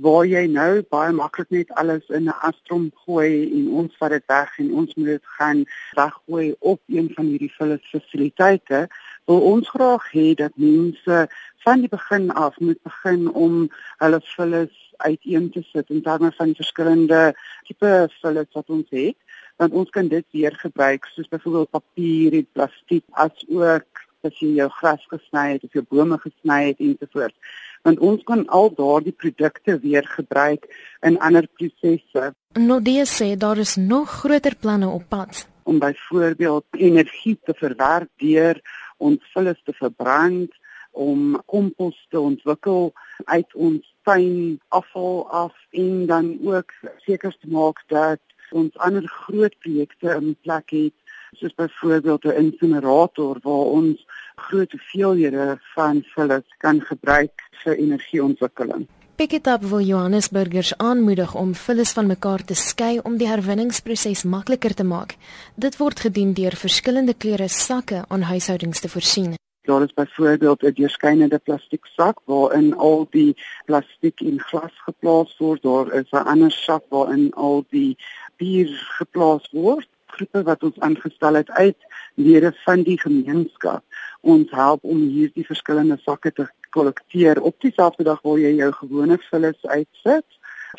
waar jy nou baie maklik net alles in 'n astrom gooi en ons vat dit weg en ons moet dit gaan weggooi op een van hierdie fasiliteite wil ons graag hê dat mense van die begin af moet begin om hulle vullis uiteen te sit en dan van verskillende tipe vullis wat ons het want ons kan dit weer gebruik soos byvoorbeeld papier en plastiek as ook as jy jou gras gesny het of jou bome gesny het ensovoorts want ons kan al daardie produkte weer gebruik in ander prosesse. Nodie sê daar is nog groter planne op pad om byvoorbeeld energie te verwerk deur ons vullis te verbrand om kompos te ontwikkel uit ons tuin afval af en dan ook seker te maak dat ons ander groot projekte in plek het soos byvoorbeeld 'n insinerator waar ons groot hoeveelhede van vullis kan gebruik vir energieontwikkeling. Picketap wil Johannesburgers aanmoedig om vullis van mekaar te skei om die herwinningsproses makliker te maak. Dit word gedoen deur verskillende kleure sakke aan huishoudings te voorsien. Daar is byvoorbeeld 'n deurskynende plastiek sak waarin al die plastiek en glas geplaas word. Daar is 'n ander sak waarin al die bier geplaas word groepe wat ons aangestel het uit lede van die gemeenskap. Ons help om hierdie verskillende sakke te kollekteer op dieselfde dag waar jy jou gewone vullis uitsit.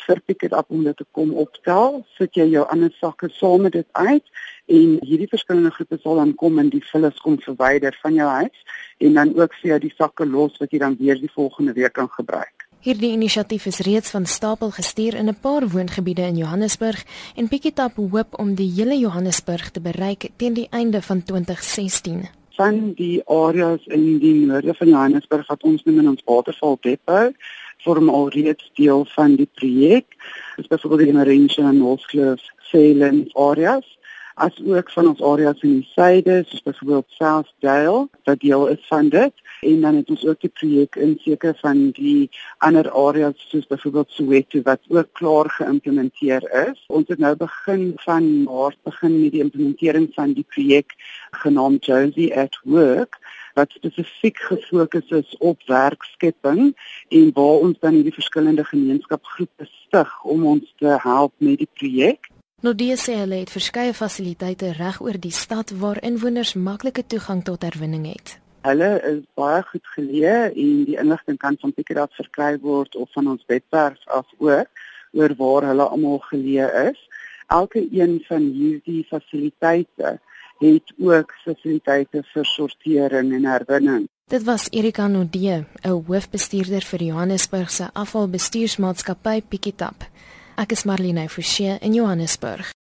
Vir picket up om dit te kom optel, sit jy jou ander sakke saam met dit uit en hierdie verskillende groepe sal dan kom en die vullis kom verwyder van jou huis en dan ook vir jou die sakke los wat jy dan weer die volgende week kan gebruik. Hierdie inisiatief is reeds van stapel gestuur in 'n paar woongebiede in Johannesburg en Pikitap hoop om die hele Johannesburg te bereik teen die einde van 2016. Van die areas in die noorde van Johannesburg wat ons noem in ons waterval depot vorm al reeds deel van die projek. Dit is byvoorbeeld die Marengo en Northcliff Salem areas as ook van ons areas in die suide soos byvoorbeeld Southdale wat deel is van dit en dan het ons ook die projek in seker van die ander areas soos byvoorbeeld Soweto wat ook klaar geïmplementeer is. Ons het nou begin van Maart begin met die implementering van die projek genaamd Josie at Work wat spesifiek gefokus is op werkskepping en waar ons dan hierdie verskillende gemeenskapsgroepe stig om ons te help met die projek. Nodie sê hulle het verskeie fasiliteite reg oor die stad waar inwoners maklike toegang tot herwinning het. Hulle is baie goed geleë en die inligting kan van Pikkerat verkry word of van ons webwerf af ook oor waar hulle almal geleë is. Elke een van hierdie fasiliteite het ook fasiliteite vir sortering en herwinning. Dit was Erika Nodie, 'n hoofbestuurder vir Johannesburg se afvalbestuursmaatskappy Pikketap. Ek is Marlene Forsie in Johannesburg.